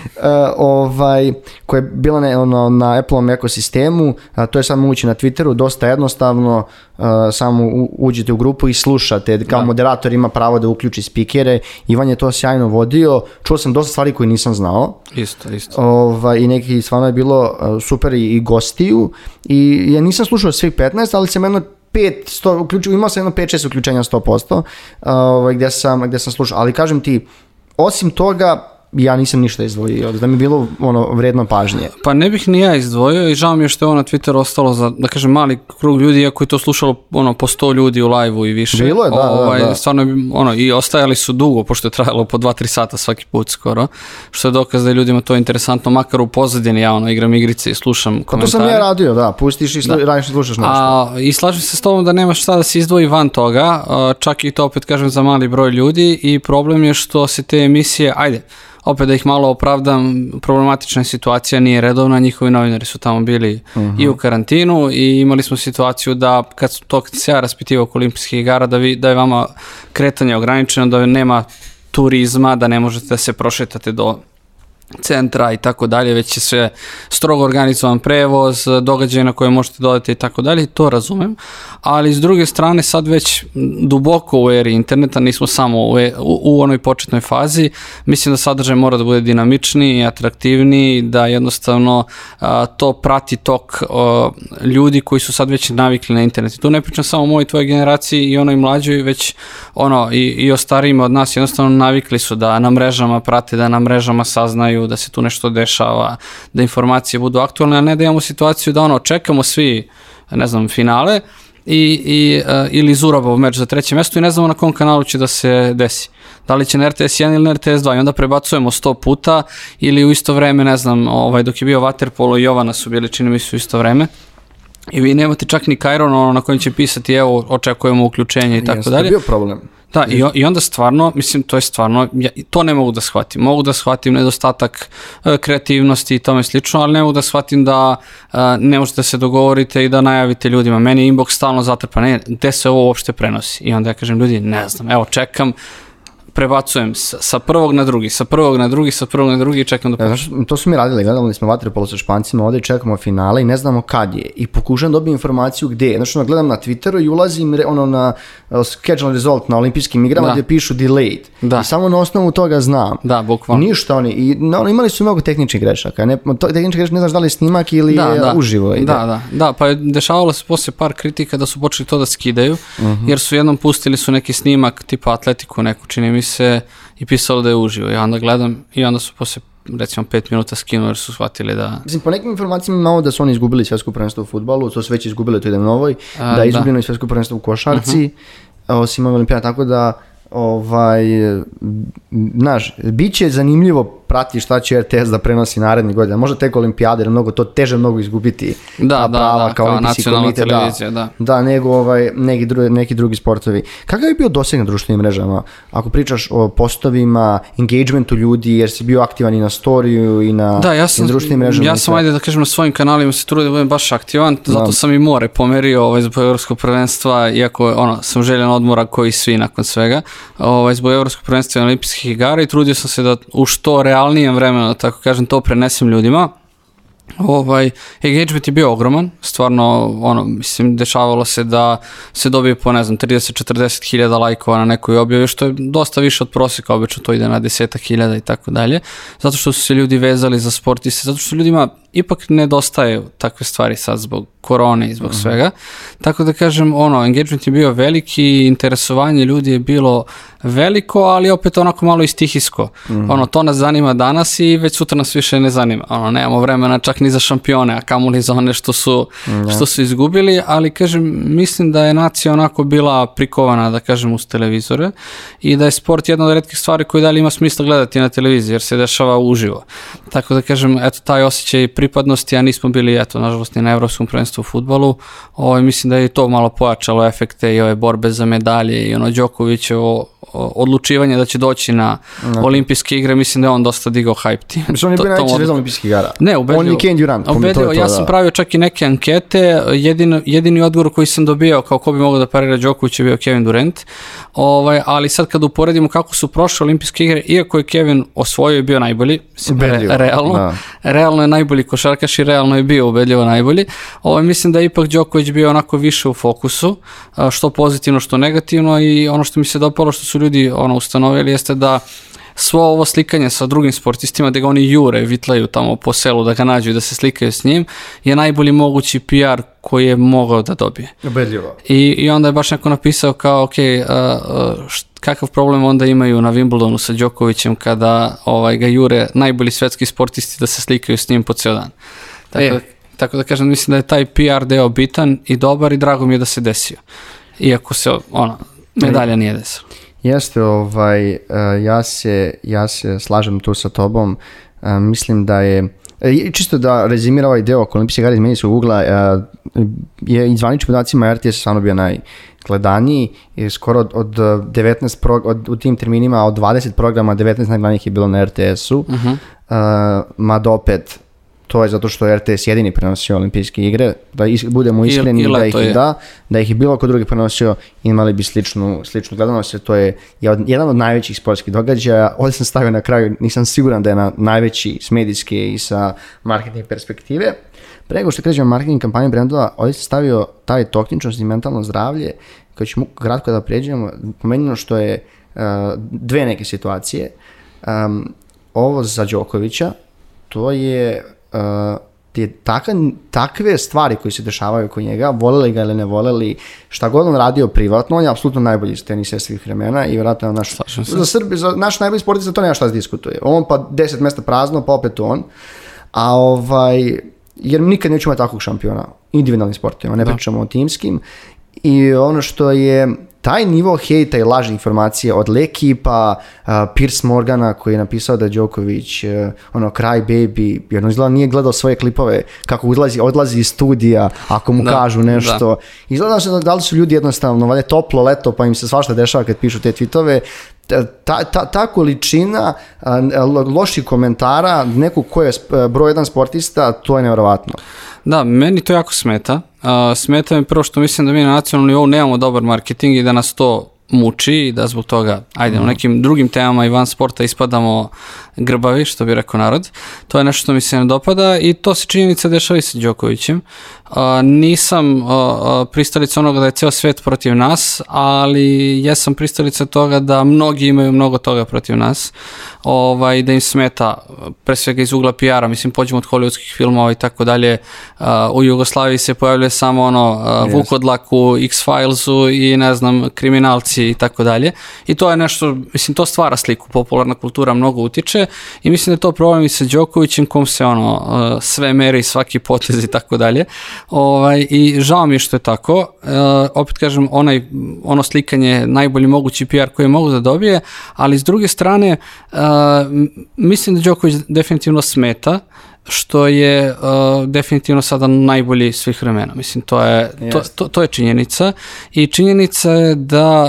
ovaj, koje bila na, ono, na Apple-om ekosistemu, a, to je samo ući na Twitteru, dosta jednostavno, samo uđete u grupu i slušate, kao moderator ima pravo da uključi spikere, Ivan je to sjajno vodio, čuo sam dosta stvari koje nisam znao. Isto, isto. Ovaj, I neki stvarno je bilo super i, gostiju, i ja nisam slušao svih 15, ali sam jedno 5, 100, uključio, imao sam jedno 5-6 uključenja 100%, ovaj, gde, sam, gde sam slušao, ali kažem ti, osim toga, ja nisam ništa izdvojio, da mi je bilo ono vredno pažnje. Pa ne bih ni ja izdvojio i žao mi je što je ono na Twitter ostalo za, da kažem, mali krug ljudi, iako je to slušalo ono, po sto ljudi u live i više. Bilo je, da, ovaj, da, Stvarno, ono, i ostajali su dugo, pošto je trajalo po 2-3 sata svaki put skoro, što je dokaz da je ljudima to interesantno, makar u pozadini ja ono, igram igrice i slušam komentare. Pa to sam ja radio, da, pustiš i radiš slušaš nešto. A, I slažem se s tobom da nema šta da se izdvoji van toga, čak i to opet kažem za mali broj ljudi i problem je što se te emisije, ajde, opet da ih malo opravdam, problematična situacija, nije redovna, njihovi novinari su tamo bili i u mhm. karantinu i imali smo situaciju da kad to se ja raspitivao oko olimpijskih igara, da, vi, da je vama kretanje ograničeno, da nema turizma, da ne možete da se prošetate do centra i tako dalje, već je sve strogo organizovan prevoz, događaj na koje možete dodati i tako dalje, to razumem, ali s druge strane sad već duboko u eri interneta, nismo samo u, e, u onoj početnoj fazi, mislim da sadržaj mora da bude dinamičniji, atraktivniji, da jednostavno to prati tok ljudi koji su sad već navikli na internet. I tu ne pričam samo o mojoj tvojoj generaciji i onoj mlađoj, već ono i, i o starijima od nas jednostavno navikli su da na mrežama prate, da na mrežama saznaju da se tu nešto dešava, da informacije budu aktualne, a ne da imamo situaciju da ono, čekamo svi, ne znam, finale, i, i, e, ili Zurabov meč za treće mesto i ne znamo na kom kanalu će da se desi. Da li će na RTS 1 ili na RTS 2 i onda prebacujemo 100 puta ili u isto vreme, ne znam, ovaj, dok je bio Waterpolo i Jovana su bili čini mi su isto vreme. I vi nemate čak ni Kajron ono, na kojem će pisati evo očekujemo uključenje i tako dalje. bio problem. Da, i, onda stvarno, mislim, to je stvarno, ja, to ne mogu da shvatim. Mogu da shvatim nedostatak e, kreativnosti i tome slično, ali ne mogu da shvatim da e, ne možete da se dogovorite i da najavite ljudima. Meni je inbox stalno zatrpan, ne, gde se ovo uopšte prenosi? I onda ja kažem, ljudi, ne znam, evo, čekam, prebacujem sa prvog na drugi, sa prvog na drugi, sa prvog na drugi i čekam da e, to smo mi radili, gledali smo polo sa Špancima, ovdje čekamo finale i ne znamo kad je. I pokušam dobiti informaciju gdje je. Znači, ono, gledam na Twitteru i ulazim ono, na uh, schedule result na olimpijskim igrama gdje pišu delayed. Da. I samo na osnovu toga znam. Da, bukvalno. Ništa oni. I, ono, imali su mnogo tehničkih grešaka. Ne, to, greške ne znaš da li je snimak ili da, da. uživo. Da, da, da. Pa dešavalo se poslije par kritika da su počeli to da skidaju, mhm. jer su jednom pustili su neki snimak tipa atletiku neku, čini mi se i pisalo da je uživo. Ja onda gledam i onda su poslije recimo pet minuta skinu jer su shvatili da... Mislim, po nekim informacijama imamo da su oni izgubili svjetsko prvenstvo u futbalu, to su već izgubili, to idem novoj, da je izgubljeno i svjetsko prvenstvo u košarci, uh -huh. osim tako da ovaj, znaš, bit će zanimljivo prati šta će RTS da prenosi naredni godina. Možda tek olimpijade, jer mnogo to teže mnogo izgubiti da, da, da, kao, kao nacionalna televizija, da. Da, nego ovaj, neki, drugi, neki drugi sportovi. Kakav je bio doseg na društvenim mrežama? Ako pričaš o postovima, engagementu ljudi, jer si bio aktivan i na storiju i na, da, ja sam, društvenim mrežama. Ja sam, ajde da kažem, na svojim kanalima se trudio da budem baš aktivan, zato sam i more pomerio ovaj, zbog evropskog prvenstva, iako ono, sam željen odmora koji svi nakon svega, ovaj, zbog evropskog prvenstva i olimpijskih igara i trudio sam se da u što realnijem vremenu, tako kažem, to prenesem ljudima. Ovaj, engagement je bio ogroman, stvarno, ono, mislim, dešavalo se da se dobije po, ne znam, 30-40 hiljada lajkova na nekoj objavi, što je dosta više od prosjeka, obično to ide na desetak hiljada i tako dalje, zato što su se ljudi vezali za sportiste, zato što ljudima ipak nedostaju takve stvari sad zbog korone i zbog mhm. svega. Tako da kažem, ono, engagement je bio veliki, interesovanje ljudi je bilo veliko, ali opet onako malo i stihisko. Mhm. Ono, to nas zanima danas i već sutra nas više ne zanima. Ono, nemamo vremena čak ni za šampione, a kamoli za one što su, što su izgubili, ali kažem, mislim da je nacija onako bila prikovana, da kažem, uz televizore i da je sport jedna od redkih stvari koju dalje ima smisla gledati na televiziji, jer se dešava uživo. Tako da kažem, eto, taj osjećaj pripadnosti, a nismo bili, eto, nažalost, ni na Evropskom prvenstvu u futbolu. Ovaj, mislim da je to malo pojačalo efekte i ove borbe za medalje i ono Đokovićevo odlučivanje da će doći na olimpijske igre, mislim da je on dosta digao hype tim. Mislim, on je bio igara. Ne, ubedljivo. On je Durant. ja sam pravio čak i neke ankete, jedini odgovor koji sam dobio kao ko bi mogao da parira Đoković je bio Kevin Durant, ovaj, ali sad kad uporedimo kako su prošle olimpijske igre, iako je Kevin osvojio i bio najbolji, mislim, realno, realno je najbolji košarkaš i realno je bio ubedljivo najbolji, ovaj, mislim da je ipak Đoković bio onako više u fokusu, što pozitivno, što negativno i ono što mi se dopalo što su ljudi ono, ustanovili jeste da svo ovo slikanje sa drugim sportistima da ga oni jure, vitlaju tamo po selu da ga nađu i da se slikaju s njim je najbolji mogući PR koji je mogao da dobije. I, I onda je baš neko napisao kao ok, kakav problem onda imaju na Wimbledonu sa Đokovićem kada ovaj, ga jure najbolji svetski sportisti da se slikaju s njim po ceo dan. Tako, e. tako da kažem, mislim da je taj PR deo bitan i dobar i drago mi je da se desio. Iako se ono, medalja nije desila. Jeste, ovaj, e, ja, se, ja se slažem tu sa tobom. E, mislim da je e, Čisto da rezimira ovaj deo oko se igara iz medijskog ugla, je i zvaničnim podacima RTS je stvarno bio najgledaniji, skoro od, 19 od, u tim terminima od 20 programa 19 najgledanijih je bilo na RTS-u, uh mhm. -huh. mada opet to je zato što je RTS jedini prenosio olimpijske igre, da budemo iskreni da ih je. da, da ih je bilo ko drugi prenosio, imali bi sličnu, sličnu gledanost, to je jedan od najvećih sportskih događaja, ovdje sam stavio na kraju, nisam siguran da je na najveći s medijske i sa marketing perspektive. Prego što krećemo marketing kampanje brendova, ovdje sam stavio taj tokničnost i mentalno zdravlje, koje ćemo kratko da pređemo, pomenjeno što je eh, dve neke situacije, ovo za Đokovića, to je uh, takve stvari koje se dešavaju oko njega, voleli ga ili ne voleli, šta god on radio privatno, on je apsolutno najbolji iz tenisa svih vremena i vjerojatno naš, za Srbi, za naš najbolji sportista to nema šta se diskutuje. On pa deset mesta prazno, pa opet on. A ovaj, jer nikad neću imati takvog šampiona, individualnim sportima, ne da. pričamo o timskim. I ono što je taj nivo hejta i lažne informacije od Lekipa, pa Morgana koji je napisao da Đoković e, ono kraj baby jer on izgleda nije gledao svoje klipove kako odlazi, odlazi iz studija ako mu kažu nešto. Da. Izgleda se da, da li su ljudi jednostavno valjda toplo leto pa im se svašta dešava kad pišu te tweetove ta, ta, ta količina loših komentara nekog ko je broj jedan sportista, to je nevjerovatno. Da, meni to jako smeta. smeta mi prvo što mislim da mi na nacionalnom nivou nemamo dobar marketing i da nas to muči i da zbog toga, ajde, u mhm. nekim drugim temama i van sporta ispadamo grbavi, što bi rekao narod. To je nešto što mi se ne dopada i to se činjenica dešava i sa Đokovićem. nisam a, pristalica onoga da je ceo svet protiv nas, ali jesam pristalica toga da mnogi imaju mnogo toga protiv nas, ovaj, da im smeta, pre svega iz ugla PR-a, mislim, pođemo od hollywoodskih filmova i tako dalje, u Jugoslaviji se pojavljuje samo ono, yes. Vukodlaku, X-Filesu i ne znam, kriminalci i tako dalje. I to je nešto, mislim, to stvara sliku, popularna kultura mnogo utiče i mislim da je to problem i sa Đokovićem kom se ono uh, sve meri, svaki potez i tako dalje. Ovaj, I žao mi je što je tako. E, opet kažem, onaj, ono slikanje najbolji mogući PR koji je mogu da dobije, ali s druge strane uh, mislim da Đoković definitivno smeta što je e, definitivno sada najbolji svih vremena. Mislim, to je, to, to, je činjenica i činjenica je da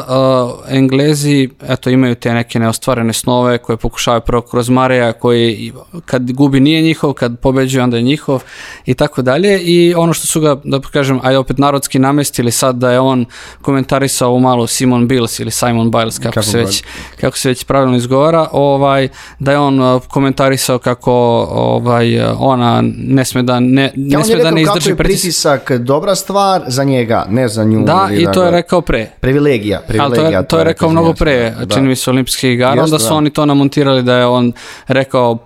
uh, Englezi eto, imaju te neke neostvarene snove koje pokušavaju prvo kroz Marija koji kad gubi nije njihov, kad pobeđuje onda je njihov i tako dalje i ono što su ga, da kažem, aj opet narodski namestili sad da je on komentarisao u malu Simon Biles ili Simon Biles kako, kako se, već, kako se već pravilno izgovara, ovaj, da je on e, komentarisao kako ovaj, ona ne sme da ne, ja, da ne izdrži pritisak. pritisak dobra stvar za njega, ne za nju. Da, i to je rekao pre. Privilegija, privilegija. to je, to je rekao mnogo pre, čini mi se olimpijskih igara, onda su oni to namontirali da je on rekao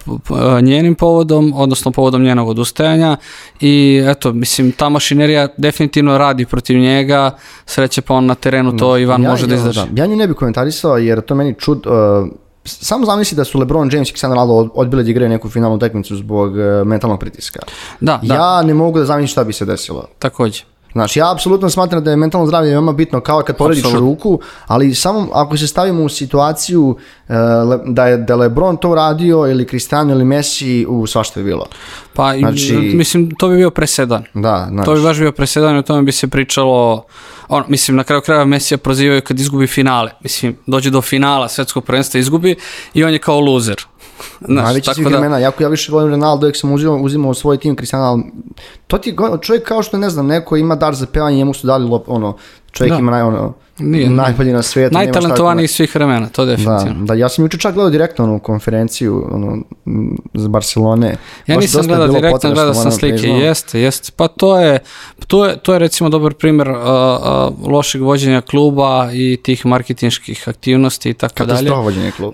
njenim povodom, odnosno povodom njenog odustajanja i eto, mislim, ta mašinerija definitivno radi protiv njega, sreće pa on na terenu to Ivan ja, može ja, da izdrži. Ja nju ne bih komentarisao jer to meni čud, uh, samo zamisli da su LeBron James i Xander odbili da igraju neku finalnu tekmicu zbog e, mentalnog pritiska. Da, da. Ja ne mogu da zamislim šta bi se desilo. Takođe. Znači, ja apsolutno smatram da je mentalno zdravlje veoma bitno, kao kad porediš ruku, ali samo ako se stavimo u situaciju eh, da je da Lebron to uradio ili Cristiano ili Messi, u svašta je bilo. Pa, znači, mislim, to bi bio presedan. Da, znači. To bi baš bio presedan i o tome bi se pričalo, ono, mislim, na kraju krajeva Messi prozivaju kad izgubi finale. Mislim, dođe do finala svetskog prvenstva, izgubi i on je kao loser. Znaš, Najveći tako svih da... vremena, jako ja više volim Ronaldo, uvijek sam uzimao, uzimao svoj tim Cristiano, ali to ti je čovjek kao što, ne znam, neko ima dar za pevanje, njemu su dali lop, ono, čovjek da. ima naj, ono, nije. Najbolji na svijetu. Najtalentovaniji svih vremena, to definitivno. Da, da, ja sam jučer čak gledao direktno konferenciju ono, z Barcelone. Ja nisam gledao direktno, gledao sam ono, slike. Jeste, jeste. Pa to je, to je, to je recimo dobar primjer uh, uh, lošeg vođenja kluba i tih marketinških aktivnosti i tako dalje. Katastrofa kluba.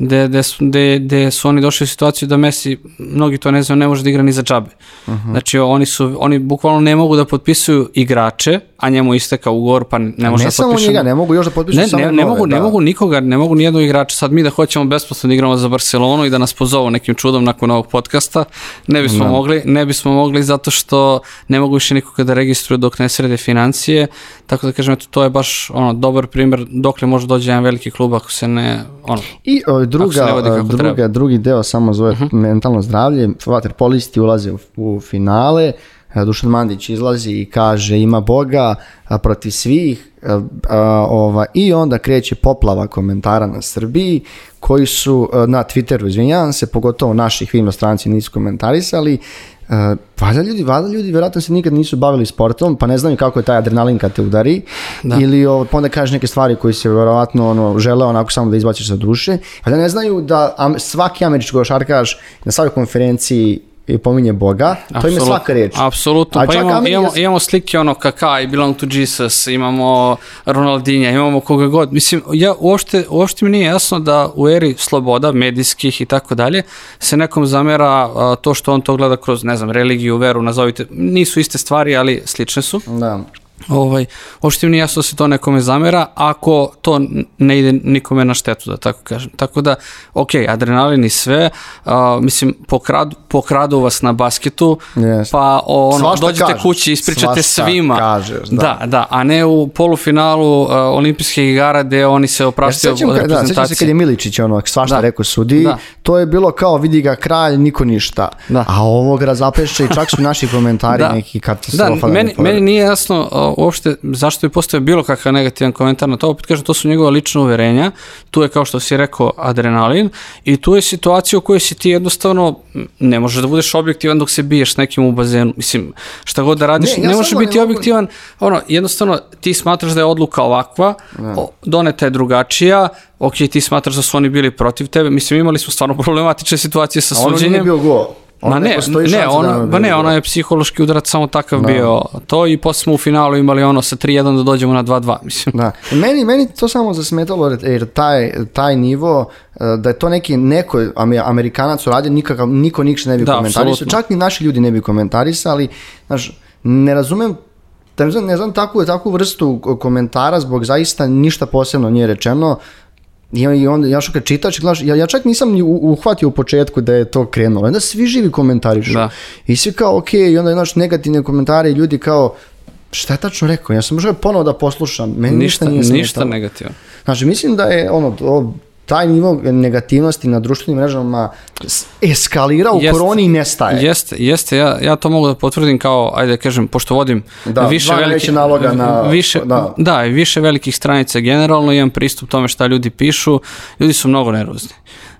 De, su oni došli u situaciju da Messi, mnogi to ne znaju, ne može da igra ni za džabe. Mhm. Znači, oni su, oni bukvalno ne mogu da potpisuju igrače, a njemu isteka ugovor, pa ne može da potpišu. samo njega, ne mogu još da potpišu ne, ne, ne mogu, ne mogu nikoga, ne mogu nijednog igrača. Sad mi da hoćemo besplatno da igramo za Barcelonu i da nas pozovu nekim čudom nakon ovog podcasta, ne bismo mogli, ne bismo mogli zato što ne mogu više nikoga da registruju dok ne srede financije. Tako da kažem, eto, to je baš ono dobar primer dokle može dođe jedan veliki klub ako se ne ono. I e, o, druga, e, druga treba. drugi deo samo zove mhm. mentalno zdravlje. Vaterpolisti ulaze u, u finale. E, Dušan Mandić izlazi i kaže ima Boga protiv svih, ova, I onda kreće poplava komentara na Srbiji koji su e, na Twitteru, izvinjavam se, pogotovo naših stranci nisu komentarisali, Uh, valjda ljudi, valjda ljudi vjerojatno se nikad nisu bavili sportom, pa ne znaju kako je taj adrenalin kad te udari, ili o, pa onda kažeš neke stvari koje se vjerojatno ono, žele onako samo da izbaciš sa duše, valjda ne znaju da am, svaki američki košarkaš na svakoj konferenciji i pominje Boga, to im je svaka riječ. Apsolutno, pa imamo, slike ono kaka i Belong to Jesus, imamo Ronaldinja, imamo koga god. Mislim, ja uopšte, uopšte mi nije jasno da u eri sloboda, medijskih i tako dalje, se nekom zamera to što on to gleda kroz, ne znam, religiju, veru, nazovite, nisu iste stvari, ali slične su. Da. Ovaj, uopšte mi nije jasno da se to nekome zamera ako to ne ide nikome na štetu, da tako kažem. Tako da, ok, adrenalin i sve, mislim, pokradu, vas na basketu, pa ono, dođete kući, ispričate svima. da. da. da, a ne u polufinalu uh, olimpijskih igara gde oni se opraštaju ja, od se kad je Miličić ono, svašta rekao sudi, to je bilo kao vidi ga kralj, niko ništa. Da. A ovog razapešća i čak su naši komentari da. neki Da, meni, meni nije jasno uopšte zašto bi postao bilo kakav negativan komentar na to, opet kažem, to su njegova lična uverenja, tu je kao što si rekao adrenalin i tu je situacija u kojoj si ti jednostavno ne možeš da budeš objektivan dok se biješ s nekim u bazenu, mislim, šta god da radiš, ne, ja možeš biti objektivan, ono, jednostavno ti smatraš da je odluka ovakva, ne. doneta je drugačija, ok, ti smatraš da su oni bili protiv tebe, mislim, imali smo stvarno <laughs> problematične situacije sa ono suđenjem. A nije bio go. Ma ne, ne, ona, ba ne, ona je psihološki udarac samo takav da. bio to i posle smo u finalu imali ono sa 3-1 da dođemo na 2-2, <laughs> mislim. Da. E, meni, meni to samo zasmetalo jer taj, taj nivo, e, da je to neki neko Amerikanac uradio, nikakav, niko nikšta ne bi da, komentarisao, čak ni naši ljudi ne bi komentarisali, znaš, ne razumem ne znam, ne znam takvu, takvu vrstu komentara zbog zaista ništa posebno nije rečeno. I, onda, ja što kad čitaš, ja, ja čak nisam ni uhvatio u početku da je to krenulo. Onda svi živi komentarišu. I svi kao, ok, i onda imaš negativne komentare i ljudi kao, šta je tačno rekao? Ja sam možda ponovo da poslušam. Meni ništa, ništa Ništa negativno. Znači, mislim da je ono, taj nivo negativnosti na društvenim mrežama eskalira u jest, koroni i nestaje. Jeste, jeste, ja, ja to mogu da potvrdim kao, ajde kažem, pošto vodim da, više velikih naloga na... Više, da. da, više velikih stranica generalno, imam pristup tome šta ljudi pišu, ljudi su mnogo nervozni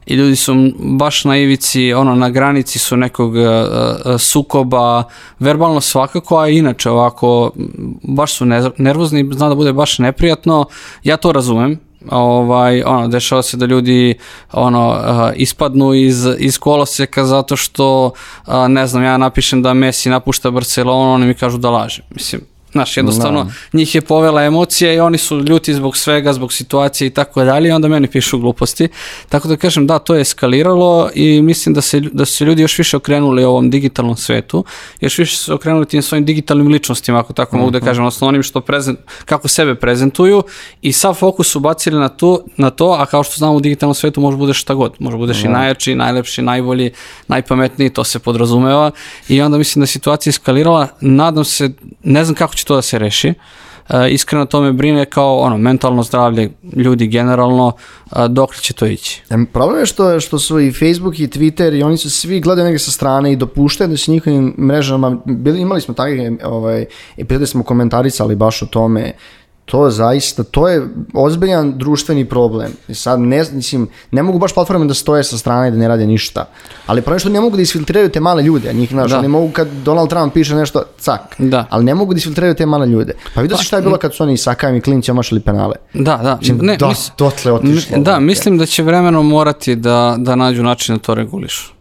i ljudi su baš na ivici, ono, na granici su nekog e, e, sukoba, verbalno svakako, a inače ovako, baš su nervozni, zna da bude baš neprijatno, ja to razumem, ovaj, ono, dešava se da ljudi ono, ispadnu iz, iz koloseka zato što, ne znam, ja napišem da Messi napušta Barcelonu, oni mi kažu da laže. Mislim, Znaš, jednostavno, njih je povela emocija i oni su ljuti zbog svega, zbog situacije i tako dalje i onda meni pišu gluposti. Tako da kažem, da, to je eskaliralo i mislim da se, da se ljudi još više okrenuli ovom digitalnom svetu, još više se okrenuli tim svojim digitalnim ličnostima, ako tako mogu da mhm. kažem, odnosno onim što prezent, kako sebe prezentuju i sav fokus su bacili na to, na to, a kao što znamo u digitalnom svetu može budeš šta god, može budeš i najjači, najlepši, najbolji, najpametniji, to se podrazumeva i onda mislim da situacija eskalirala, nadam se, ne znam kako će to da se reši. E, iskreno to me brine kao ono mentalno zdravlje ljudi generalno e, dok će to ići. E, problem je što, što su i Facebook i Twitter i oni su svi gledaju negdje sa strane i dopuštaju da se njihovim mrežama, bili, imali smo takve ovaj, epizode smo komentarisali baš o tome to zaista, to je ozbiljan društveni problem. I sad, ne, mislim, ne mogu baš platforme da stoje sa strane i da ne rade ništa. Ali prvo što ne mogu da isfiltriraju te male ljude, njih, znaš, ne mogu kad Donald Trump piše nešto, cak, da. ali ne mogu da isfiltriraju te male ljude. Pa vidio pa, si šta je bilo kad su oni Sakajem i Klinicom mašali penale. Da, da. Mislim, otišlo. da, mislim da će vremeno morati da, da nađu način da to regulišu.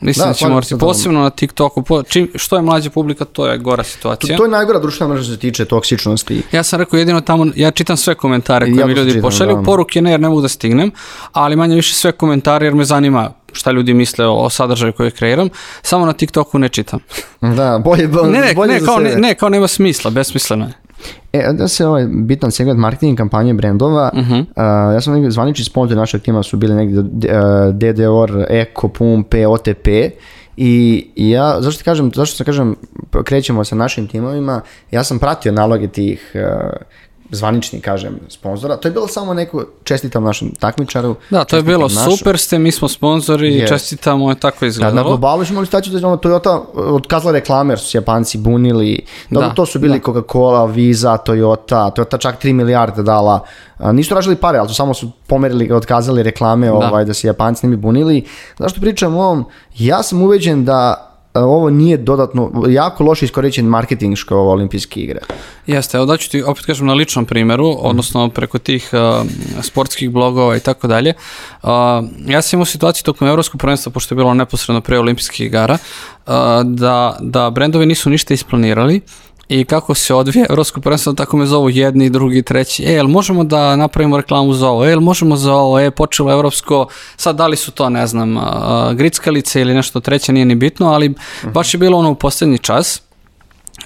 Mislim da, da posebno na TikToku, po, što je mlađa publika, to je gora situacija. To, je najgora društvena mreža što se tiče toksičnosti. Ja sam rekao jedino tamo, ja čitam sve komentare koje ja mi ljudi pošalju, poruke ne jer ne mogu da stignem, ali manje više sve komentare jer me zanima šta ljudi misle o, sadržaju koji kreiram, samo na TikToku ne čitam. Da, bolje, bolje, ne, ne, ne, ne, kao nema smisla, besmisleno je. E, da se ovaj bitan segment marketing kampanje brendova, mhm. ja sam negdje zvanični sponsor našeg tima su bili negdje DDR, e, Eko, Pumpe, OTP i, ja, zašto kažem, zašto se kažem, krećemo sa našim timovima, ja sam pratio naloge tih uh, zvanični, kažem, sponzora. To je bilo samo neko, čestitam našem takmičaru. Da, to je bilo super ste, mi smo sponzori yes. čestitamo, je tako izgledalo. Da, na globalu smo da ono Toyota eh, otkazala reklame jer su se Japanci bunili. da, to su bili Coca-Cola, Visa, Toyota, Toyota čak 3 milijarde dala. nisu tražili pare, ali su samo su pomerili, otkazali reklame da. ovaj, da se Japanci nimi bunili. Zašto pričam o ovom? Ja sam uveđen da E, ovo nije dodatno, jako loše iskoričen marketing što ovo olimpijske igre. Jeste, evo da ću ti opet kažem na ličnom primjeru, odnosno preko tih e, sportskih blogova i tako dalje. E, ja sam imao situaciju tokom Evropskog prvenstva, pošto je bilo neposredno pre olimpijskih igara, da, da brendovi nisu ništa isplanirali, i kako se odvije Evropsko prvenstvo, tako me zovu jedni, drugi, treći, e, jel možemo da napravimo reklamu za ovo, e, jel možemo za ovo, e, počelo Evropsko, sad da li su to, ne znam, grickalice ili nešto treće, nije ni bitno, ali baš je bilo ono u posljednji čas,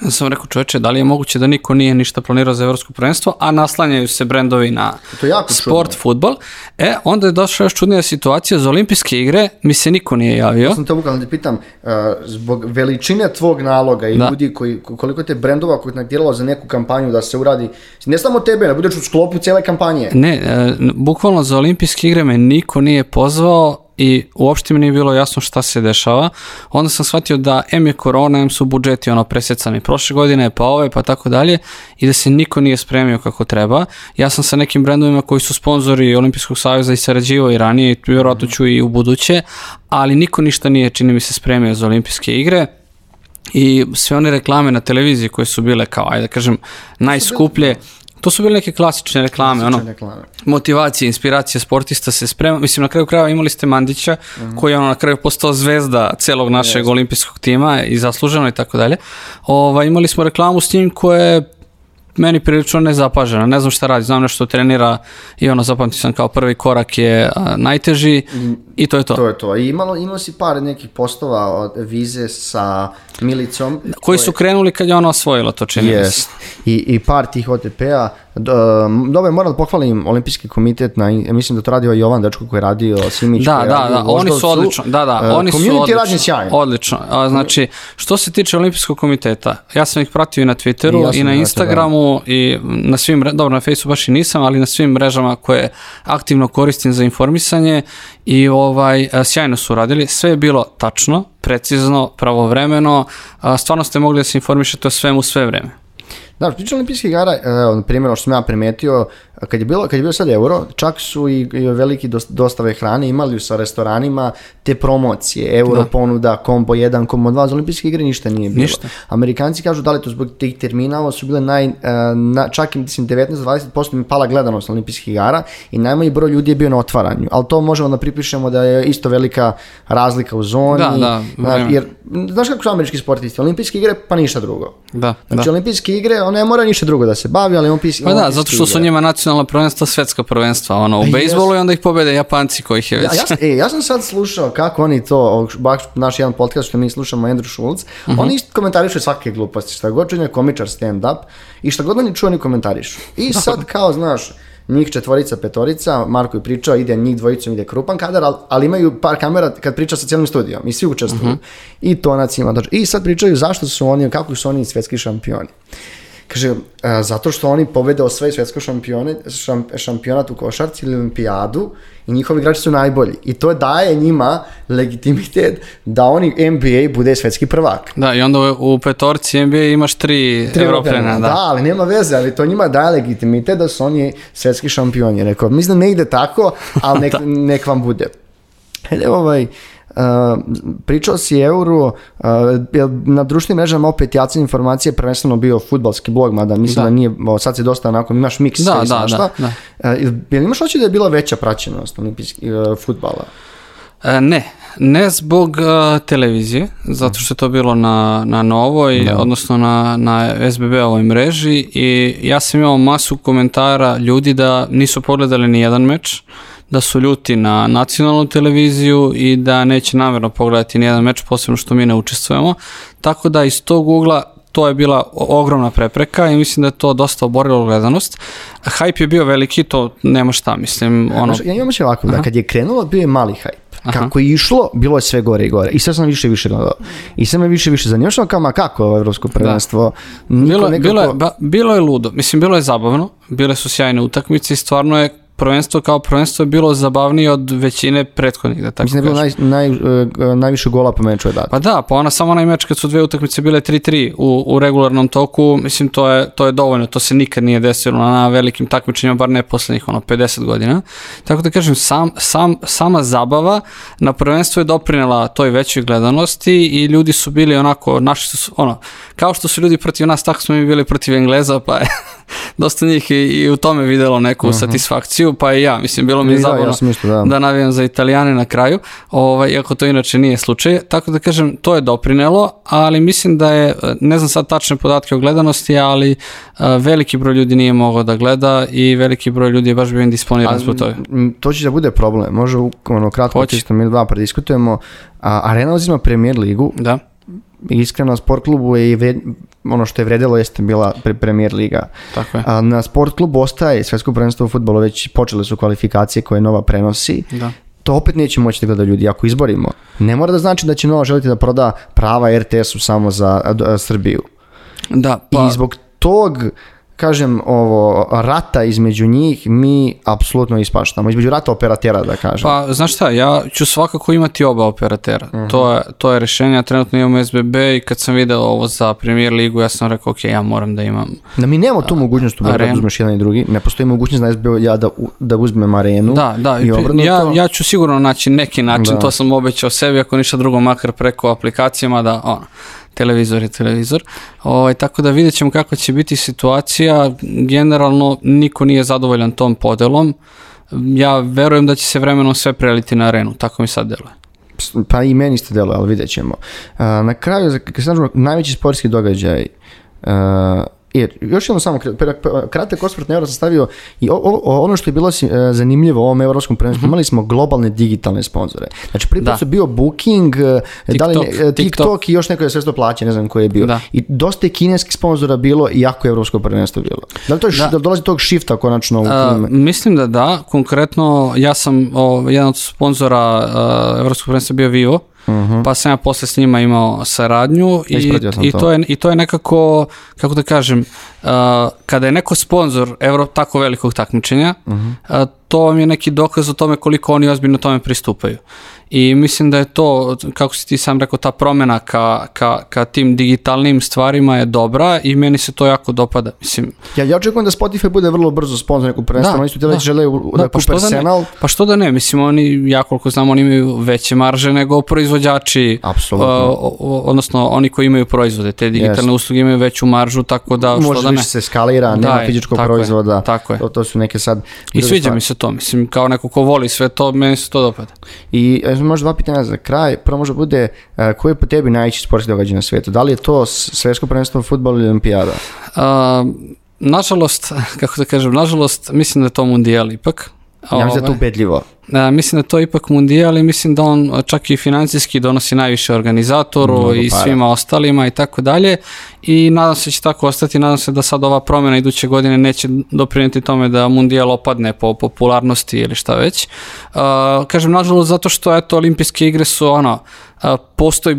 da sam rekao čoveče, da li je moguće da niko nije ništa planirao za evropsko prvenstvo, a naslanjaju se brendovi na to sport, čudno. futbol. E, onda je došla još čudnija situacija, za olimpijske igre mi se niko nije javio. Ja sam te bukvalno da pitam, e, zbog veličine tvog naloga i ljudi koji, koliko te brendova koji nagdiralo za neku kampanju da se uradi, ne samo tebe, ne budeš u sklopu cijele kampanje. Ne, e, bukvalno za olimpijske igre me niko nije pozvao, i uopšte mi nije bilo jasno šta se dešava. Onda sam shvatio da M je korona, M su budžeti ono presjecani prošle godine, pa ove, pa tako dalje i da se niko nije spremio kako treba. Ja sam sa nekim brendovima koji su sponzori Olimpijskog saveza i sarađivao i ranije i vjerojatno ću i u buduće, ali niko ništa nije čini mi se spremio za olimpijske igre i sve one reklame na televiziji koje su bile kao, ajde da kažem, najskuplje, to su bile neke klasične reklame, ono, reklame. motivacija, inspiracija sportista se sprema, mislim na kraju krajeva imali ste Mandića mhm. koji je ono na kraju postao zvezda celog našeg olimpijskog tima i zasluženo i tako dalje. Ova, imali smo reklamu s njim koja je meni prilično nezapažena, ne znam šta radi, znam nešto trenira i ono zapamtio sam kao prvi korak je najteži. I to je to. To je to. I imalo, imao si par nekih postova od vize sa Milicom. Koji su krenuli kad je ona osvojila to čini yes. I, I par tih OTP-a. Um, dobro, moram da pohvalim Olimpijski komitet, na, mislim da to radio Jovan Dečko koji je radio Simić. Da, da, da, oni su odlično. Da, da, uh, oni su odlično. Odlično. A, znači, što se tiče Olimpijskog komiteta, ja sam ih pratio i na Twitteru, i, na Instagramu, i na svim, dobro, na Facebooku baš i nisam, ali na svim mrežama koje aktivno koristim za informisanje i o ovaj, e, sjajno su radili sve je bilo tačno, precizno, pravovremeno, e, stvarno ste mogli da se informišete o svemu sve vreme. Da, što tiče olimpijskih igara, e, na primjer, ono što sam ja primetio, kad je, bilo, kad je bio sad euro, čak su i, veliki dostave hrane imali sa restoranima te promocije, euro da. ponuda, kombo 1, kombo 2, za olimpijske igre ništa nije bilo. Ništa. Amerikanci kažu da li to zbog tih termina, su bile naj, eh, na, čak i 19-20% mi pala gledanost olimpijskih igara i najmanji broj ljudi je bio na otvaranju, ali to možemo da pripišemo da je isto velika razlika u zoni. jer, znaš kako su američki sportisti, olimpijske igre pa ništa drugo. Da, znači da. olimpijske igre, one ne mora ništa drugo da se bavi, ali olimpijske, pa da, zato što su njima nacionalne nacionalna prvenstva, svetska prvenstva, ono, u bejsbolu i onda ih pobede Japanci ih je već. Ja, ja, e, ja sam sad slušao kako oni to, baš naš jedan podcast što mi slušamo, Andrew Schulz, uh mhm. -huh. oni komentarišu svake gluposti, šta god čuje komičar stand-up i šta god oni čuje, oni komentarišu. I <laughs> sad kao, znaš, njih četvorica, petorica, Marko je pričao, ide njih dvojicom, ide krupan kadar, ali, ali imaju par kamera kad priča sa cijelim studijom i svi učestvuju. Mhm. I to nacima dođe. I sad pričaju zašto su oni, kako su oni svetski šampioni. Kaže, e, zato što oni pobede sve svjetsko šampione, šampionat u košarci ili olimpijadu i njihovi igrači su najbolji. I to daje njima legitimitet da oni NBA bude svjetski prvak. Da, i onda u petorci NBA imaš tri, tri Evropljena. Da. da. ali nema veze, ali to njima daje legitimitet da su oni svjetski šampioni. Rekao, mislim ne ide tako, ali <laughs> nek, nek vam bude. Hele, ovaj, pričao si Euro, uh, na društvenim mrežama opet jaci informacije prvenstveno bio futbalski blog, mada mislim da, nije, sad se dosta onako, imaš miks da, da, da, e, Jel imaš oči da je bila veća praćenost olimpijskih e, futbala? E, ne, ne zbog televizije, zato što je to bilo na, na novoj, odnosno na, na SBB-ovoj mreži i ja sam imao masu komentara ljudi da nisu pogledali ni jedan meč, da su ljuti na nacionalnu televiziju i da neće namjerno pogledati nijedan meč, posebno što mi ne učestvujemo. Tako da iz tog ugla to je bila ogromna prepreka i mislim da je to dosta oborilo gledanost. Hype je bio veliki, to nema šta, mislim. E, ono... Ja imam će ovako, da kad je krenulo, bio je mali hype. Aha. Kako je išlo, bilo je sve gore i gore. I sve sam više i više gledao. I sad me više i više zanimao ono kao, kako ovo evropsko prvenstvo? Bilo, je, bilo je ludo, mislim, bilo je zabavno, bile su sjajne utakmice i stvarno je prvenstvo kao prvenstvo je bilo zabavnije od većine prethodnih, da tako Mislim da je bilo naj, e, najviše gola po meču je Pa da, pa ona samo na meč kad su dve utakmice bile 3-3 u, u regularnom toku, mislim to je, to je dovoljno, to se nikad nije desilo na velikim takmičenjima, bar ne poslednjih ono, 50 godina. Tako da kažem, sam, sam, sama zabava na prvenstvu je doprinela toj većoj gledanosti i ljudi su bili onako, naši su, ono, kao što su ljudi protiv nas, tako smo mi bili protiv Engleza, pa je <laughs> dosta njih i, u tome videlo neku satisfakciju, pa i ja, mislim, bilo mi je zabavno da, ja da. navijam za Italijane na kraju, ovaj, iako to inače nije slučaj, tako da kažem, to je doprinelo, ali mislim da je, ne znam sad tačne podatke o gledanosti, ali eh, veliki broj ljudi nije mogao da gleda i veliki broj ljudi je baš bio indisponiran zbog toga. To će da bude problem, može ono, kratko, čisto mi dva prediskutujemo, a, Arena uzima premijer ligu, da iskreno sport klubu je i ono što je vredilo jeste bila pre premijer liga. Tako je. A, na sport klubu ostaje svetsko prvenstvo u futbolu, već počele su kvalifikacije koje Nova prenosi. Da. To opet neće moći da gleda ljudi ako izborimo. Ne mora da znači da će Nova želiti da proda prava RTS-u samo za Srbiju. Da, pa... I zbog tog kažem ovo rata između njih mi apsolutno ispaštamo između rata operatera da kažem. Pa znaš šta, ja ću svakako imati oba operatera. Mhm. To je to je rješenje, ja trenutno imam SBB i kad sam video ovo za Premier ligu ja sam rekao ok, ja moram da imam. Da mi nemamo tu mogućnost da uzmeš jedan i drugi, ne postoji mogućnost da SBB ja da da uzmem arenu. Da, da, i ja ja ću sigurno naći neki način, to sam obećao sebi ako ništa drugo makar preko aplikacijama da ono televizor je televizor. Ovaj, tako da vidjet ćemo kako će biti situacija. Generalno niko nije zadovoljan tom podelom. Ja verujem da će se vremenom sve preliti na arenu, tako mi sad deluje. Pa i meni ste deluje, ali vidjet ćemo. Na kraju, za najveći sportski događaj još jedno samo kratak osvrt na euro sam stavio i ono što je bilo e, zanimljivo u ovom europskom prvenstvu, mhm. imali smo globalne digitalne sponzore. Znači prije su bio Booking, TikTok, e, da li e, TikTok, i još neko je sve plaće, ne znam koji je bio. I dosta je kineskih sponzora bilo i jako je europsko prvenstvo bilo. Da li to je, dolazi tog shifta konačno u Mislim da da, konkretno ja sam o, jedan od sponzora europskog prvenstva bio Vivo uh Pa sam ja posle s njima imao saradnju i, i, to. je, i to je nekako, kako da kažem, uh, kada je neko sponzor Evrop tako velikog takmičenja, mhm. uh, to vam je neki dokaz o tome koliko oni ozbiljno tome pristupaju i mislim da je to, kako si ti sam rekao, ta promjena ka, ka, ka tim digitalnim stvarima je dobra i meni se to jako dopada. Mislim, ja, ja očekujem da Spotify bude vrlo brzo sponsor nekog da, oni su da, žele da, da pa Da ne, pa što da ne, mislim oni, ja koliko znam, oni imaju veće marže nego proizvođači, uh, odnosno oni koji imaju proizvode, te digitalne usluge imaju veću maržu, tako da Može što da ne. Može se skalira, nema fizičkog tako proizvoda, je, tako je. To, su neke sad... I sviđa mi se to, mislim, kao neko ko voli sve to, meni se to dopada. I e, možda dva pitanja za kraj. Prvo može bude, e, koji je po tebi najveći sportski događaj na svijetu? Da li je to svjetsko prvenstvo futbol ili olimpijada? nažalost, <laughs> kako da kažem, nažalost, mislim da je to mundijal ipak. Ja mislim da je to ovaj. ubedljivo mislim da to ipak mundijal i mislim da on čak i financijski donosi najviše organizatoru i svima ostalima i tako dalje i nadam se će tako ostati, nadam se da sad ova promjena iduće godine neće doprinijeti tome da mundijal opadne po popularnosti ili šta već. kažem nažalost zato što eto olimpijske igre su ono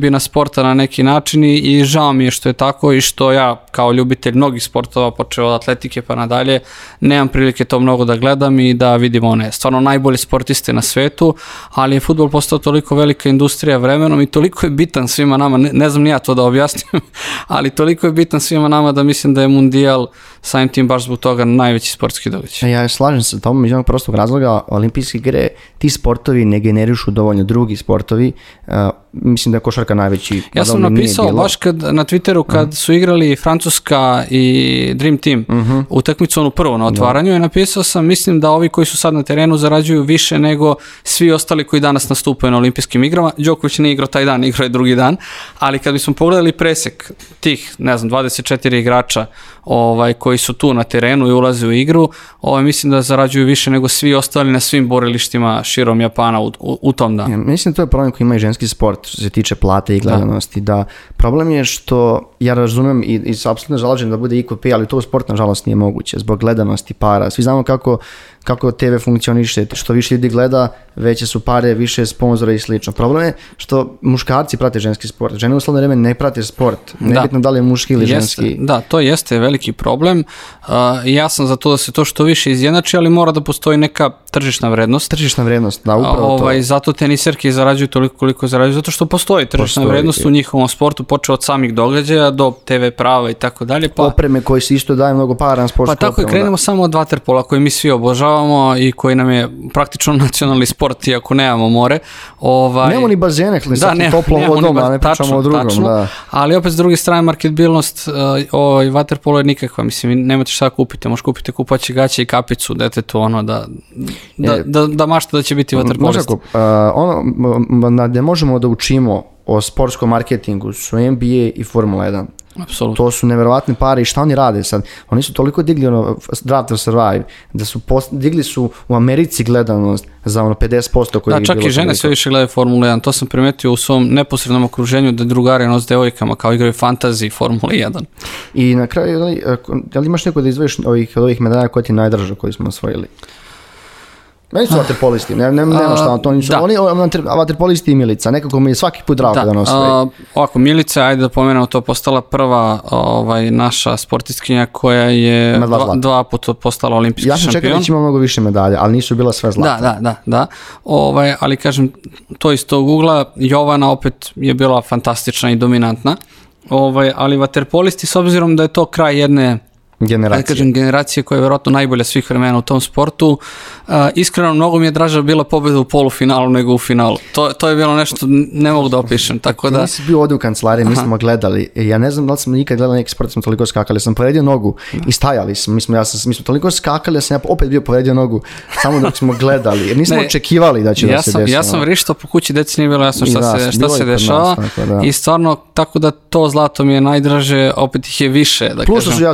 na sporta na neki način i žao mi je što je tako i što ja kao ljubitelj mnogih sportova počeo od atletike pa nadalje nemam prilike to mnogo da gledam i da vidim one stvarno najbolji sporti sportiste na svetu, ali je futbol postao toliko velika industrija vremenom i toliko je bitan svima nama, ne, ne znam ni ja to da objasnim, <laughs> ali toliko je bitan svima nama da mislim da je mundijal samim tim baš zbog toga najveći sportski događaj. E, ja slažem se tom iz jednog prostog razloga, olimpijske igre, ti sportovi ne generišu dovoljno drugi sportovi, e, mislim da je košarka najveći. Ja sam napisao baš kad, na Twitteru kad mhm. su igrali Francuska i Dream Team uh mhm. -huh. utakmicu onu prvo na otvaranju da. i napisao sam mislim da ovi koji su sad na terenu zarađuju više nego svi ostali koji danas nastupaju na olimpijskim igrama. Đoković nije igrao taj dan, igrao je drugi dan, ali kad bismo pogledali presek tih, ne znam, 24 igrača ovaj, koji su tu na terenu i ulaze u igru, ovaj, mislim da zarađuju više nego svi ostali na svim borilištima širom Japana u, tom danu. Ja, mislim to je problem koji ima i ženski sport što se tiče plate i gledanosti, da. problem je što ja razumem i, i apsolutno žalađem da bude IQP, ali to u sport nažalost nije moguće zbog gledanosti para. Svi znamo kako, kako TV funkcioniše, što više ljudi gleda, veće su pare, više sponzora i slično. Problem je što muškarci prate ženski sport. Žene u slavno vreme ne prate sport. Nebitno da. li je muški ili ženski. Da, to jeste veliki problem. Uh, ja sam za to da se to što više izjednači, ali mora da postoji neka tržišna vrednost. Tržišna vrednost, da, upravo to. Ovaj, zato teniserke zarađuju toliko koliko zarađuju, zato što postoji tržišna postoji. vrednost u njihovom sportu, počeo od samih događaja do TV prava i tako dalje. Pa, Opreme koje se isto daje mnogo para na Pa tako i krenemo da. samo od vaterpola koji mi svi obožavamo i koji nam je praktično nacionalni sport, iako nemamo more. Ovaj, nemamo ni bazene, hli, da, ne, pričamo o drugom. da. Ali opet s druge strane, marketbilnost eh, ovaj, vaterpolo je nikakva, mislim, nemate šta kupite, možeš kupiti kupaći gaće i kapicu, to ono, da, e, da, da, mašta da će biti waterpolo. Možda, uh, ono, da ne možemo da učimo o sportskom marketingu su NBA i Formula 1. Absolutno. To su neverovatne pare i šta oni rade sad? Oni su toliko digli ono, Draft to Survive, da su digli su u Americi gledanost za ono 50% koji da, je čak i žene sve više gledaju Formula 1, to sam primetio u svom neposrednom okruženju da drugare nos devojkama kao igraju fantasy Formula 1. I na kraju, da imaš neko da izvojiš ovih, od ovih medalja koje ti najdraža koji smo osvojili? Meni su ah. vaterpolisti, ne, ne, nema šta, to nisu. Da. Oni vaterpolisti i Milica, nekako mi je svaki put drago da, da sve. Ovako, Milica, ajde da pomenemo, to postala prva ovaj, naša sportistkinja koja je dva, puta postala olimpijski šampion. Ja sam čekao da mnogo više medalja, ali nisu bila sve zlata. Da, da, da. da. Ovaj, ali kažem, to iz tog ugla, Jovana opet je bila fantastična i dominantna. Ovaj, ali vaterpolisti, s obzirom da je to kraj jedne generacije. Ajde kažem generacije koja je vjerojatno najbolja svih vremena u tom sportu. Uh, iskreno, mnogo mi je draža bila pobjeda u polufinalu nego u finalu. To, to je bilo nešto, ne mogu da opišem. Tako da... Nisi bio ovdje u kancelariji, mi smo gledali. Ja ne znam da li sam nikad gledali neki sport, smo toliko skakali. Sam povredio nogu i stajali smo. Mi smo, ja sam, mi toliko skakali, ja sam ja opet bio povredio nogu. Samo dok smo gledali. Jer nismo očekivali da će ja da se desiti. Ja sam vrištao po kući, deci nije bilo jasno šta da, se, šta se dešava. da. I stvarno, tako da to zlato mi je najdraže, opet ih je više. Da Plus kažem. su ja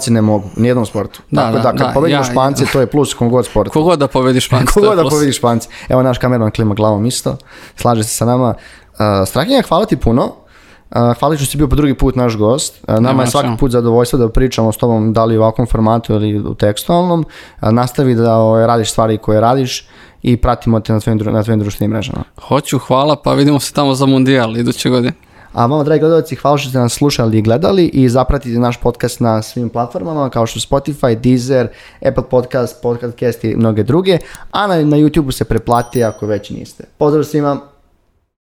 Španci ne mogu, u nijednom sportu. Da, Tako da, kad Španci, to je plus kom god sportu. Kogod da pobedi Španci, Kogod da pobedi Španci. Evo naš kameran klima glavom isto, slaže se sa nama. Uh, Strahinja, hvala ti puno. Uh, hvala što si bio po drugi put naš gost. Uh, nama je svaki put zadovoljstvo da pričamo s tobom da li u ovakvom formatu ili u tekstualnom. Uh, nastavi da ovaj, radiš stvari koje radiš i pratimo te na tvojim, na društvenim mrežama. Hoću, hvala, pa vidimo se tamo za mundijal iduće godine. A vama, dragi gledalci, hvala što ste nas slušali i gledali i zapratite naš podcast na svim platformama kao što Spotify, Deezer, Apple Podcast, Podcast i mnoge druge, a na, na youtube se preplati ako već niste. Pozdrav svima!